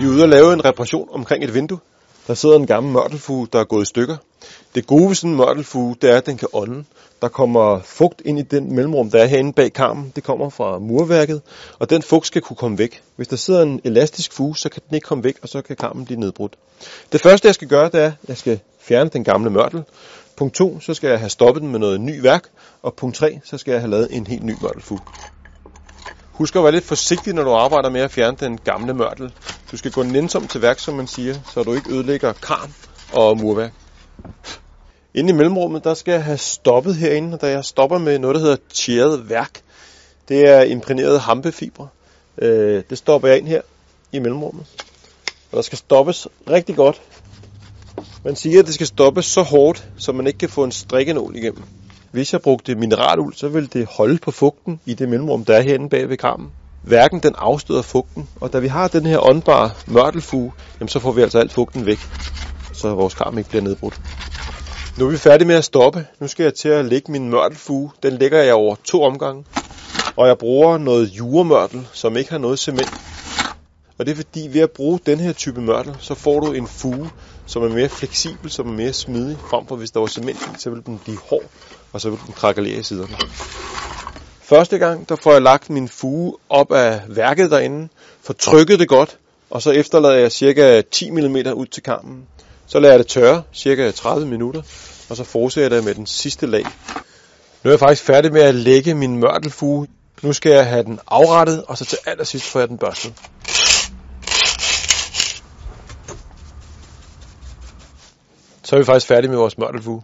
Vi er ude og lave en reparation omkring et vindue. Der sidder en gammel mørtelfuge, der er gået i stykker. Det gode ved sådan en mørtelfuge, det er, at den kan ånde. Der kommer fugt ind i den mellemrum, der er herinde bag karmen. Det kommer fra murværket, og den fugt skal kunne komme væk. Hvis der sidder en elastisk fuge, så kan den ikke komme væk, og så kan karmen blive nedbrudt. Det første, jeg skal gøre, det er, at jeg skal fjerne den gamle mørtel. Punkt 2, så skal jeg have stoppet den med noget ny værk. Og punkt 3, så skal jeg have lavet en helt ny mørtelfuge. Husk at være lidt forsigtig, når du arbejder med at fjerne den gamle mørtel. Du skal gå nænsomt til værk, som man siger, så du ikke ødelægger karm og murværk. Inde i mellemrummet, der skal jeg have stoppet herinde, da jeg stopper med noget, der hedder tjæret værk. Det er imprægneret hampefibre. Øh, det stopper jeg ind her i mellemrummet. Og der skal stoppes rigtig godt. Man siger, at det skal stoppes så hårdt, så man ikke kan få en strikkenål igennem. Hvis jeg brugte mineraluld, så ville det holde på fugten i det mellemrum, der er herinde bag ved karmen. Værken den afstøder fugten, og da vi har den her åndbare mørtelfuge, jamen så får vi altså alt fugten væk, så vores karm ikke bliver nedbrudt. Nu er vi færdige med at stoppe. Nu skal jeg til at lægge min mørtelfuge. Den lægger jeg over to omgange. Og jeg bruger noget juremørtel, som ikke har noget cement. Og det er fordi, ved at bruge den her type mørtel, så får du en fuge, som er mere fleksibel, som er mere smidig, frem for hvis der var cement i, så vil den blive hård, og så vil den krakalere i siderne. Første gang, der får jeg lagt min fuge op af værket derinde, får trykket det godt, og så efterlader jeg cirka 10 mm ud til kammen. Så lader jeg det tørre, cirka 30 minutter, og så fortsætter jeg med den sidste lag. Nu er jeg faktisk færdig med at lægge min mørtelfuge. Nu skal jeg have den afrettet, og så til allersidst får jeg den børstet. Så er vi faktisk færdige med vores mørtelfuge.